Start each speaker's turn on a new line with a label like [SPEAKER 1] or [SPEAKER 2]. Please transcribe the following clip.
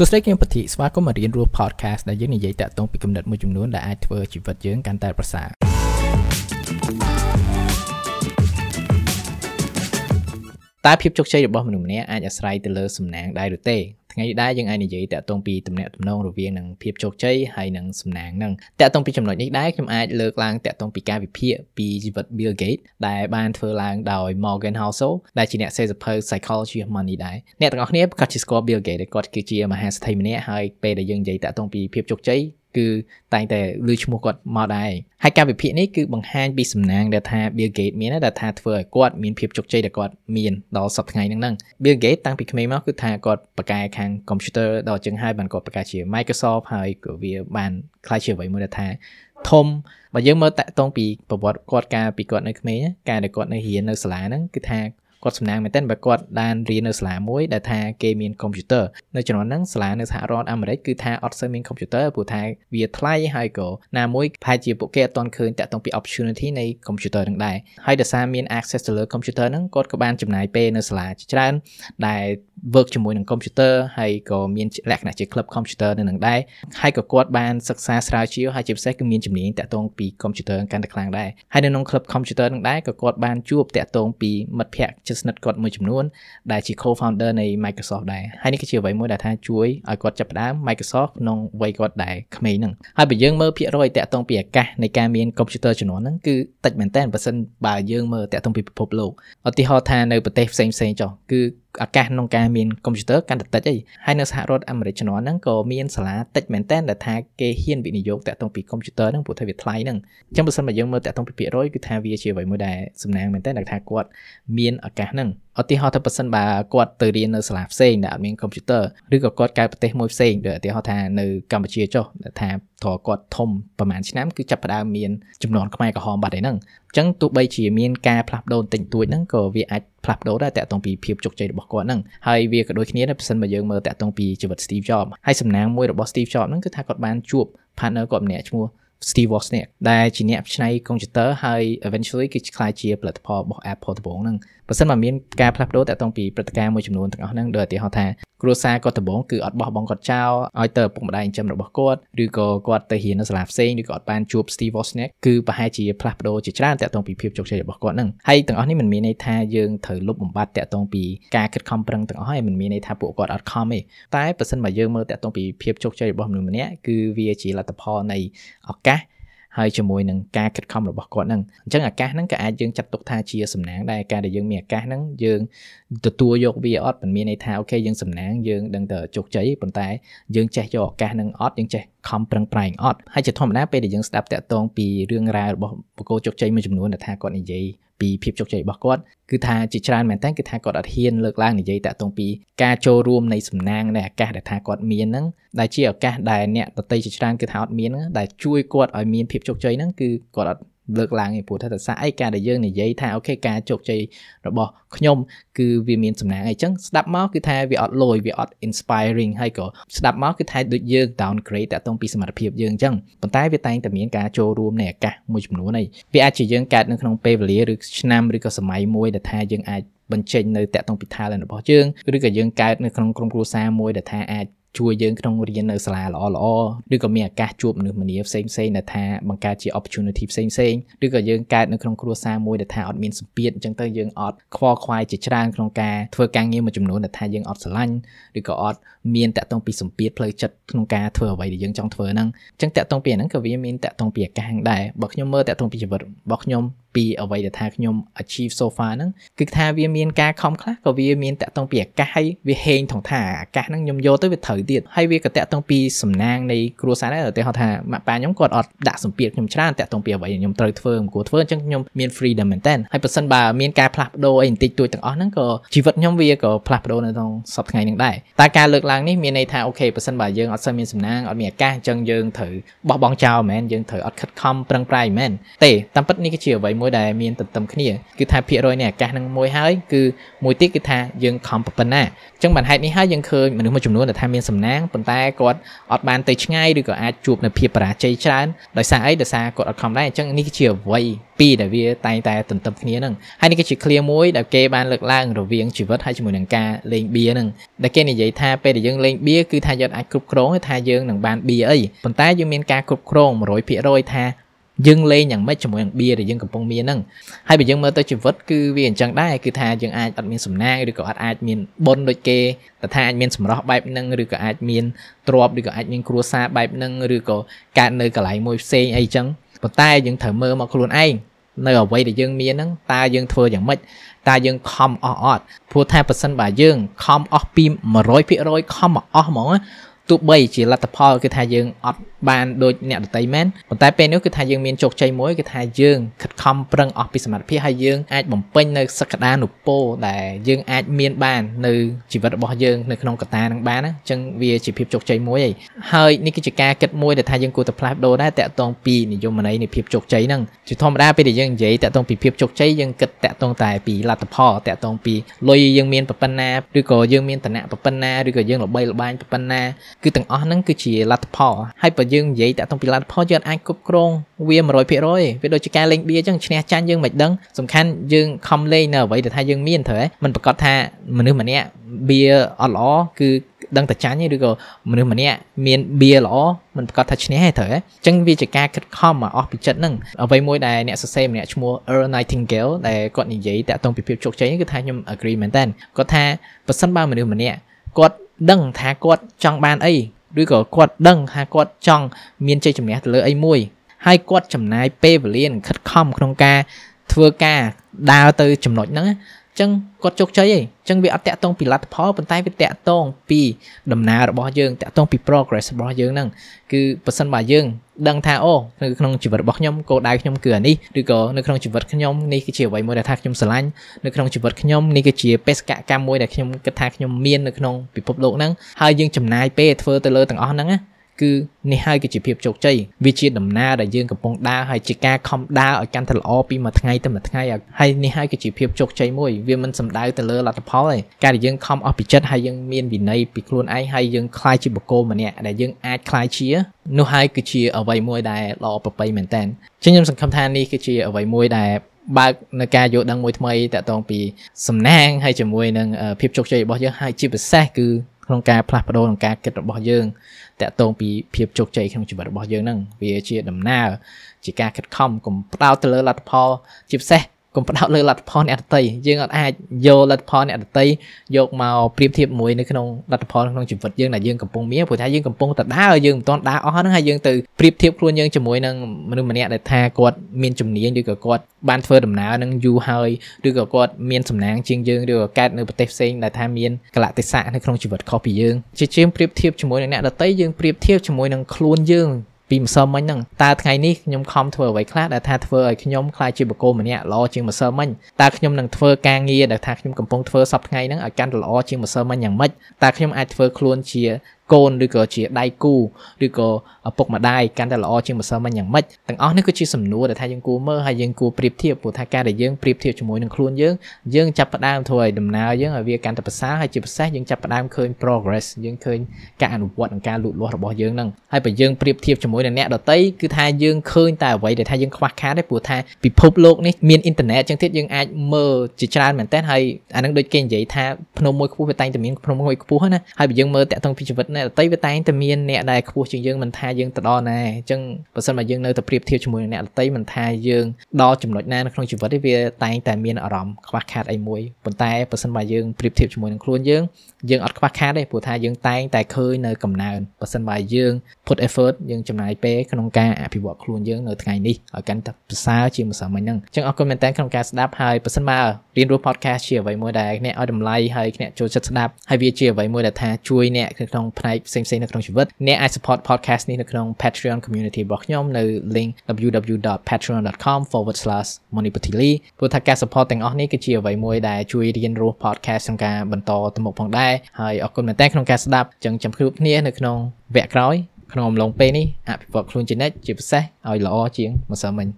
[SPEAKER 1] សួស្តីគឹមពធីស្វាគមន៍មករៀនរស់ podcast ដែលយើងនិយាយតាក់ទងពីគំនិតមួយចំនួនដែលអាចធ្វើជីវិតយើងកាន់តែប្រសើរតើភាពជោគជ័យរបស់មនុស្សម្នាក់អាចអាស្រ័យទៅលើសំណាងដែរឬទេ ថ្ងៃនេះដែរយើងអាចនិយាយតាក់ទងពីទំនាក់ទំនងរវាងនឹងភាពជោគជ័យហើយនឹងសំណាងនឹងតាក់ទងពីចំណុចនេះដែរខ្ញុំអាចលើកឡើងតាក់ទងពីការវិភាគពីជីវិត Bill Gates ដែលបានធ្វើឡើងដោយ Morgan Housel ដែលជាអ្នកសេសភៅ Psychology of Money ដែរអ្នកទាំងអស់គ្នាប្រកាសជាស្គាល់ Bill Gates គាត់គឺជាមហាសេដ្ឋីម្នាក់ហើយពេលដែលយើងនិយាយតាក់ទងពីភាពជោគជ័យ គឺតែងតែឮឈ្មោះគាត់មកដែរហើយការវិភាគនេះគឺបង្ហាញពីសំណាងដែលថា Bill Gates មានដែលថាធ្វើឲ្យគាត់មានភាពជោគជ័យដែលគាត់មានដល់សប្តាហ៍ថ្ងៃហ្នឹង Bill Gates តាំងពីក្មេងមកគឺថាគាត់បកកែខាង computer ដល់ចឹងហើយបានគាត់បកកែជា Microsoft ហើយក៏វាបានខ្លាយជាអ្វីមួយដែលថាធំបើយើងមើលតាក់ទងពីប្រវត្តិគាត់កាលពីគាត់នៅក្មេងការដែលគាត់នៅរៀននៅសាលាហ្នឹងគឺថា គាត់សំណាងមែនទែនបើគាត់បានរៀននៅសាលាមួយដែលថាគេមានកុំព្យូទ័រនៅជំនាន់ហ្នឹងសាលានៅសហរដ្ឋអាមេរិកគឺថាអត់សូវមានកុំព្យូទ័រព្រោះថាវាថ្លៃហើយក៏ណាមួយប្រហែលជាពួកគេអត់ទាន់ឃើញតាក់ទងពី opportunity នៃកុំព្យូទ័រហ្នឹងដែរហើយដោយសារមាន access ទៅលើកុំព្យូទ័រហ្នឹងគាត់ក៏បានចំណាយពេលនៅសាលាជាច្រើនដែល work ជាមួយនឹង computer ហើយក៏មានលក្ខណៈជា club computer នៅនឹងដែរហើយក៏គាត់បានសិក្សាស្រាវជ្រាវហើយជាពិសេសគឺមានជំនាញតាក់ទងពី computer កាន់តែខ្លាំងដែរហើយនៅក្នុង club computer នឹងដែរក៏គាត់បានជួបតាក់ទងពីមិត្តភ័ក្តិជិតស្និទ្ធគាត់មួយចំនួនដែលជា co-founder នៃ Microsoft ដែរហើយនេះគឺជាអ្វីមួយដែលថាជួយឲ្យគាត់ចាប់ផ្ដើម Microsoft ក្នុងវ័យគាត់ដែរក្មេងហ្នឹងហើយបើយើងមើលភាគរយតាក់ទងពីឱកាសនៃការមាន computer ជំនាន់ហ្នឹងគឺតិចមែនតើបើសិនបើយើងមើលតាក់ទងពីពិភពលោកឧទាហរណ៍ថានៅប្រទេសផ្សេងផ្សេងចុះគឺ ឱកាសក្នុងការមានកុំព្យូទ័រកាន់តែតិចអីហើយនៅសហរដ្ឋអាមេរិកជំនាន់ហ្នឹងក៏មានសាលាតិចមែនតើដែលថាគេហ៊ានវិនិយោគតាក់ទងពីកុំព្យូទ័រហ្នឹងព្រោះថាវាថ្លៃហ្នឹងអញ្ចឹងបើសិនបើយើងមើលតាក់ទងពីភាគរយគឺថាវាជាអ្វីមួយដែលសំណាងមែនតើដែលថាគាត់មានឱកាសហ្នឹងឧទាហរណ៍ថាបើសិនបើគាត់ទៅរៀននៅសាលាផ្សេងដែលអត់មានកុំព្យូទ័រឬក៏គាត់កើតប្រទេសមួយផ្សេងដូចឧទាហរណ៍ថានៅកម្ពុជាចុះថាត្រគាត់ធំប្រហែលឆ្នាំគឺចាប់ផ្ដើមមានចំនួនខ្មែរក្រហមបាត់ឯហ្នឹងអញ្ចឹងទោះបីជាមានការផ្លាស់ប្ដូរតិចតួចហ្នឹងក៏វាអាចផ្លាស់ប្ដូរដែរតាក់ទងពីភាពជោគជ័យរបស់គាត់ហ្នឹងហើយវាក៏ដូចគ្នាដែរបើសិនបើយើងមើលតាក់ទងពីជីវិត Steve Jobs ហើយសំណាងមួយរបស់ Steve Jobs ហ្នឹងគឺថាគាត់បានជួប partner គាត់ម្នាក់ឈ្មោះ Steve Wozniak ដែលជាអ្នកច្នៃកុំព្យូទ័រហើយ eventually គឺខ្លាយជាផលិតផលរបស់ Apple ដំបូងហ្នឹងបើសិនមកមានការផ្លាស់ប្ដូរតាក់ទងពីព្រឹត្តិការណ៍មួយចំនួនទាំងអស់ហ្នឹងដូចឧទាហរណ៍ថាគ្រួសារគាត់ដំបូងគឺអត់បោះបង់គាត់ចោលឲ្យទៅឪពុកម្ដាយចិញ្ចឹមរបស់គាត់ឬក៏គាត់ទៅរៀននៅសាលាផ្សេងឬក៏អត់បានជួប Steve Wozniak គឺប្រហែលជាផ្លាស់ប្ដូរជាច្រើនតាក់ទងពីភាពជោគជ័យរបស់គាត់ហ្នឹងហើយទាំងអស់នេះមិនមានន័យថាយើងត្រូវលុបបំបាត់តាក់ទងពីការខិតខំប្រឹងទាំងអស់ហើយមិនមានន័យថាពួកគាត់អត់ខំទេតែបើសិនបើយើងមើលតាក់ទងពីភាពជោគជ័យរបស់មនុស្សម្នាក់គឺវាជាលទ្ធផលនៃឱកាសហើយជាមួយនឹងការខិតខំរបស់គាត់ហ្នឹងអញ្ចឹងអាកាសហ្នឹងក៏អាចយើងចាត់ទុកថាជាសំណាងដែរការដែលយើងមានអាកាសហ្នឹងយើងទទួលយកវាអត់មិនមានន័យថាអូខេយើងសំណាងយើងដឹងតែជោគជ័យប៉ុន្តែយើងចេះយកឱកាសហ្នឹងអត់យើងចេះខំប្រឹងប្រែងអត់ហើយជាធម្មតាពេលដែលយើងស្ដាប់តាក់ទងពីរឿងរ៉ាវរបស់បុគ្គលជោគជ័យមួយចំនួនដែលថាគាត់និយាយ ពីភាពជោគជ័យរបស់គាត់គឺថាជាច្រើនមែនតើគឺថាគាត់អត់ហ៊ានលើកឡើងនិយាយតាក់ទងពីការចូលរួមនៃសំណាងនៃឱកាសដែលថាគាត់មានហ្នឹងដែលជាឱកាសដែលអ្នកដតីជាច្រើនគឺថាអត់មានដែលជួយគាត់ឲ្យមានភាពជោគជ័យហ្នឹងគឺគាត់អត់ លើកឡើងឯព្រោះថាតសាអីការដែលយើងនិយាយថាអូខេការជោគជ័យរបស់ខ្ញុំគឺវាមានសំណាងអីចឹងស្ដាប់មកគឺថាវាអត់លយវាអត់ inspiring ហើយក៏ស្ដាប់មកគឺថាដូចយើង downgrade តាក់ទងពីសមត្ថភាពយើងអញ្ចឹងប៉ុន្តែវាតែងតែមានការចូលរួមនៃឱកាសមួយចំនួនឯងវាអាចជាយើងកើតនៅក្នុងពេលវេលាឬឆ្នាំឬក៏សម័យមួយដែលថាយើងអាចបញ្ចេញនៅតាក់ទងពី talent របស់យើងឬក៏យើងកើតនៅក្នុងក្រុមគ្រួសារមួយដែលថាអាច ជួយយើងក្នុងរៀននៅសាលាល្អល្អឬក៏មានឱកាសជួបមនុស្សម្នាផ្សេងផ្សេងដែលថាបង្កើតជា opportunity ផ្សេងផ្សេងឬក៏យើងកើតនៅក្នុងគ្រួសារមួយដែលថាអត់មានសម្ពាធអញ្ចឹងទៅយើងអត់ខ្វល់ខ្វាយជាច្រើនក្នុងការធ្វើការងារមួយចំនួនដែលថាយើងអត់ស្រឡាញ់ឬក៏អត់មានតាក់ទងពីសម្ពាធផ្លូវចិត្តក្នុងការធ្វើអ្វីដែលយើងចង់ធ្វើហ្នឹងអញ្ចឹងតាក់ទងពីហ្នឹងក៏វាមានតាក់ទងពីឱកាសដែរបើខ្ញុំមើលតាក់ទងពីជីវិតរបស់ខ្ញុំពីអ្វីដែលថាខ្ញុំ achieve so far ហ្នឹងគឺថាវាមានការខំខ្លះក៏វាមានតាក់ទងពីអាកាសហើយវាហេងថងថាអាកាសហ្នឹងខ្ញុំយកទៅវាត្រូវទៀតហើយវាក៏តាក់ទងពីសំណាងនៃគ្រួសារដែរឧទាហរណ៍ថាម៉ាក់ប៉ាខ្ញុំគាត់អត់ដាក់សម្ពាធខ្ញុំច្រើនតាក់ទងពីអ្វីខ្ញុំត្រូវធ្វើមិនគួរធ្វើអញ្ចឹងខ្ញុំមាន freedom មែនតើហើយបើសិនបើមានការផ្លាស់ប្ដូរអីបន្តិចតួចទាំងអស់ហ្នឹងក៏ជីវិតខ្ញុំវាក៏ផ្លាស់ប្ដូរនៅក្នុងសប្តាហ៍ថ្ងៃហ្នឹងដែរតែការលើកឡើងនេះមានន័យថាអូខេបើសិនបើយើងអត់សូវមានសំណាងអត់មានអាកាសអញ្ចឹងយើងត្រូវបោះបង់ចោលមែនយើងត្រូវអត់ខិតខំប្រឹងប្រែងមែនទេតាមពិតនេះគឺជាអ្វីមួយដែលមានទន្ទឹមគ្នាគឺថាភាគរយនៃអាកាសនឹងមួយហើយគឺមួយទៀតគឺថាយើងខំប៉ុណ្ណាអញ្ចឹងបានហេតុនេះហើយយើងឃើញមនុស្សមួយចំនួនដែលថាមានសំណាងប៉ុន្តែគាត់អត់បានទៅឆ្ងាយឬក៏អាចជួបនៅភាពបរាជ័យច្រើនដោយសារអីដោយសារគាត់អត់ខំដែរអញ្ចឹងនេះគឺជាអ្វីពីរដែលវាតែងតែទន្ទឹមគ្នាហ្នឹងហើយនេះគឺជា clear មួយដែលគេបានលើកឡើងរវាងជីវិតហើយជាមួយនឹងការលេងបៀហ្នឹងដែលគេនិយាយថាពេលដែលយើងលេងបៀគឺថាយើងអាចគ្រប់គ្រងថាយើងនឹងបានបៀអីប៉ុន្តែយើងមានការគ្រប់គ្រង100%ថា យើងលេងយ៉ាងម៉េចជាមួយនឹងបៀដែលយើងកំពុងមានហ្នឹងហើយបើយើងមើលទៅជីវិតគឺវាអញ្ចឹងដែរគឺថាយើងអាចអត់មានសំណាងឬក៏អត់អាចមានបុណ្យដូចគេតែថាអាចមានសម្រស់បែបហ្នឹងឬក៏អាចមានទ្រព្យឬក៏អាចមានគ្រួសារបែបហ្នឹងឬក៏កើតនៅកន្លែងមួយផ្សេងអីចឹងប៉ុន្តែយើងត្រូវមើលមកខ្លួនឯងនៅអ្វីដែលយើងមានហ្នឹងតើយើងធ្វើយ៉ាងម៉េចតើយើងខំអស់អត់ព្រោះថាប៉ះសិនបើយើងខំអស់ពី100%ខំអស់ហ្មង ទោះបីជាលទ្ធផលគឺថាយើងអត់បានដូចអ្នកដតីមែនប៉ុន្តែពេលនេះគឺថាយើងមានជោគជ័យមួយគឺថាយើងខិតខំប្រឹងអស់ពីសមត្ថភាពហើយយើងអាចបំពេញនៅសក្តានុពលដែលយើងអាចមានបាននៅជីវិតរបស់យើងនៅក្នុងកតានឹងបានអញ្ចឹងវាជាភាពជោគជ័យមួយហើយនេះគឺជាការគិតមួយដែលថាយើងគួរតែផ្លាស់ប្ដូរដែរតាក់ទងពីនិយមន័យនៃភាពជោគជ័យហ្នឹងជាធម្មតាពេលដែលយើងនិយាយតាក់ទងពីភាពជោគជ័យយើងគិតតាក់ទងតែពីលទ្ធផលតាក់ទងពីលុយយើងមានប៉ុណ្ណាឬក៏យើងមានឋានៈប៉ុណ្ណាឬក៏យើងល្បីល្បាញប៉ុណ្ណាគឺទាំងអស់ហ្នឹងគឺជាលទ្ធផលហើយបើយើងនិយាយតាក់ទងពីលទ្ធផលយើងអាចគ្រប់គ្រងវា100%វាដូចជាការលេងបៀអញ្ចឹងឈ្នះចាញ់យើងមិនដឹងសំខាន់យើងខំលេងនៅអ្វីដែលថាយើងមានត្រូវហ៎มันប្រកាសថាមនុស្សម្នាក់បៀអត់ល្អគឺដឹងតែចាញ់ឬក៏មនុស្សម្នាក់មានបៀល្អមិនប្រកាសថាឈ្នះទេត្រូវហ៎អញ្ចឹងវាជាការខិតខំមកអស់ពីចិត្តហ្នឹងអ្វីមួយដែលអ្នកសរសេរម្នាក់ឈ្មោះ Earl Nightingale ដែលគាត់និយាយតាក់ទងពីភាពជោគជ័យគឺថាខ្ញុំ agree មែនតើគាត់ថាបើសិនបើមនុស្សម្នាក់គាត់ ដឹងថាគាត់ចង់បានអីឬក៏គាត់ដឹងថាគាត់ចង់មានជ័យជំនះទៅលើអីមួយហើយគាត់ចំណាយពេលវេលាខិតខំក្នុងការធ្វើការដើរទៅចំណុចហ្នឹង ចឹងគាត់ជោគជ័យឯងចឹងវាអត់តាក់ទងពីលទ្ធផលប៉ុន្តែវាតាក់ទងពីដំណើររបស់យើងតាក់ទងពី progress របស់យើងហ្នឹងគឺប៉ះសិនបើយើងដឹងថាអូនៅក្នុងជីវិតរបស់ខ្ញុំគោលដៅខ្ញុំគឺអានេះឬក៏នៅក្នុងជីវិតខ្ញុំនេះគឺជាអ្វីមួយដែលថាខ្ញុំស្រឡាញ់នៅក្នុងជីវិតខ្ញុំនេះគឺជាបេសកកម្មមួយដែលខ្ញុំគិតថាខ្ញុំមាននៅក្នុងពិភពលោកហ្នឹងហើយយើងចំណាយពេលធ្វើទៅលើទាំងអស់ហ្នឹងណា គឺនេះហើយគឺជាភាពជោគជ័យវាជាដំណើរដែលយើងកំពុងដើរហើយជាការខំដើរឲ្យកាន់តែល្អពីមួយថ្ងៃទៅមួយថ្ងៃហើយនេះហើយគឺជាភាពជោគជ័យមួយវាមិនសំដៅទៅលើលទ្ធផលទេការដែលយើងខំអស់ពីចិត្តហើយយើងមានវិន័យពីខ្លួនឯងហើយយើងខ្លាយជាបុគ្គលម្នាក់ដែលយើងអាចខ្លាយជានោះហើយគឺជាអ្វីមួយដែលល្អប្រពៃមែនតើចឹងខ្ញុំសង្ឃឹមថានេះគឺជាអ្វីមួយដែលបើកនៅការយល់ដឹងមួយថ្មីតាក់ទងពីសំណាងហើយជាមួយនឹងភាពជោគជ័យរបស់យើងហើយជាពិសេសគឺ ក្នុងការផ្លាស់ប្ដូរក្នុងការគិតរបស់យើងតាក់ទងពីភាពជោគជ័យក្នុងជីវិតរបស់យើងហ្នឹងវាជាដំណើរជាការខិតខំកុំផ្ដោតទៅលើលទ្ធផលជាពិសេស កុំផ្ដោតលើលទ្ធផលអ្នកដតីយើងអត់អាចយកលទ្ធផលអ្នកដតីយកមកប្រៀបធៀបមួយនៅក្នុងលទ្ធផលក្នុងជីវិតយើងដែលយើងកំពុងមានព្រោះថាយើងកំពុងតែដើរយើងមិនទាន់ដើរអស់ហ្នឹងហើយយើងទៅប្រៀបធៀបខ្លួនយើងជាមួយនឹងមនុស្សម្នាក់ដែលថាគាត់មានជំនាញឬក៏គាត់បានធ្វើដំណើរនឹងយូរហើយឬក៏គាត់មានសំណាងជាងយើងឬក៏កើតនៅប្រទេសផ្សេងដែលថាមានកលៈទេសៈនៅក្នុងជីវិតខុសពីយើងជាជាងប្រៀបធៀបជាមួយនឹងអ្នកដតីយើងប្រៀបធៀបជាមួយនឹងខ្លួនយើង ពីម្សិលមិញហ្នឹងតើថ្ងៃនេះខ្ញុំខំធ្វើអ្វីខ្លះដែលថាធ្វើឲ្យខ្ញុំខ្លាចជាបុគ្គលម្នាក់ល្អជាងម្សិលមិញតើខ្ញុំនឹងធ្វើការងារដែលថាខ្ញុំកំពុងធ្វើសប្តាហ៍ថ្ងៃហ្នឹងឲ្យកាន់តែល្អជាងម្សិលមិញយ៉ាងម៉េចតើខ្ញុំអាចធ្វើខ្លួនជា កូនឬក៏ជាដៃគូឬក៏ឪពុកម្ដាយកាន់តែល្អជាងម្សិលមិញយ៉ាងម៉េចទាំងអស់នេះគឺជាសំណួរដែលថាយើងគួរមើលហើយយើងគួរប្រៀបធៀបព្រោះថាការដែលយើងប្រៀបធៀបជាមួយនឹងខ្លួនយើងយើងចាប់ផ្ដើមធ្វើឲ្យដំណើរយើងឲ្យវាកាន់តែប្រសើរហើយជាពិសេសយើងចាប់ផ្ដើមឃើញ progress យើងឃើញការអនុវត្តនិងការលូតលាស់របស់យើងហ្នឹងហើយបើយើងប្រៀបធៀបជាមួយនឹងអ្នកដទៃគឺថាយើងឃើញតែអ្វីដែលថាយើងខ្វះខាតទេព្រោះថាពិភពលោកនេះមានអ៊ីនធឺណិតចឹងទៀតយើងអាចមើលជាច្រើនមែនតើហើយអានឹងដូចគេនិយាយថាភ្នំមួយខ្ពស់វាតែងតែមានភ្នំមួយខ្ពស់ណាហើយបើយើងមើលតាក់ទងពីជីវិតអ្នកដទៃវាតែងតែមានអ្នកដែលខ្ពស់ជាងយើងមិនថាយើងទៅដល់ណាអញ្ចឹងបើសិនមកយើងនៅតែប្រៀបធៀបជាមួយនឹងអ្នកដទៃមិនថាយើងដល់ចំណុចណានៅក្នុងជីវិតទេវាតែងតែមានអារម្មណ៍ខ្វះខាតអីមួយប៉ុន្តែបើសិនមកយើងប្រៀបធៀបជាមួយនឹងខ្លួនយើងយើងអត់ខ្វះខាតទេព្រោះថាយើងតែងតែឃើញនៅកំណើនបើសិនមកយើង put effort យើងចំណាយពេលក្នុងការអភិវឌ្ឍខ្លួនយើងនៅថ្ងៃនេះឲ្យកាន់តែប្រសើរជាងម្សិលមិញហ្នឹងអញ្ចឹងអរគុណមែនតើក្នុងការស្ដាប់ហើយបើសិនមករៀនរស់ podcast ជាអ្វីមួយដែលអ្នកឲ្យតម្លៃហើយអ្នកចូលចិត្តស្ដាប់ហើយវាជាអ្វីមួយដែលថាជួយអ្នកក្នុងផ្នែកផ្សេងៗនៅក្នុងជីវិតអ្នកអាច support podcast នេះនៅក្នុង Patreon community របស់ខ្ញុំនៅ link www.patreon.com/monipatili ព្រោះថាការ support ទាំងអស់នេះគឺជាអ្វីមួយដែលជួយរៀនរស់ podcast ក្នុងការបន្តទៅមុខផងដែរហើយអរគុណមែនតើក្នុងការស្ដាប់ចឹងចាំជួបគ្នានៅក្នុងវគ្គក្រោយក្នុងអំឡុងពេលនេះអភិវឌ្ឍខ្លួនជានិច្ចជាពិសេសឲ្យល្អជាងម្សិលមិញ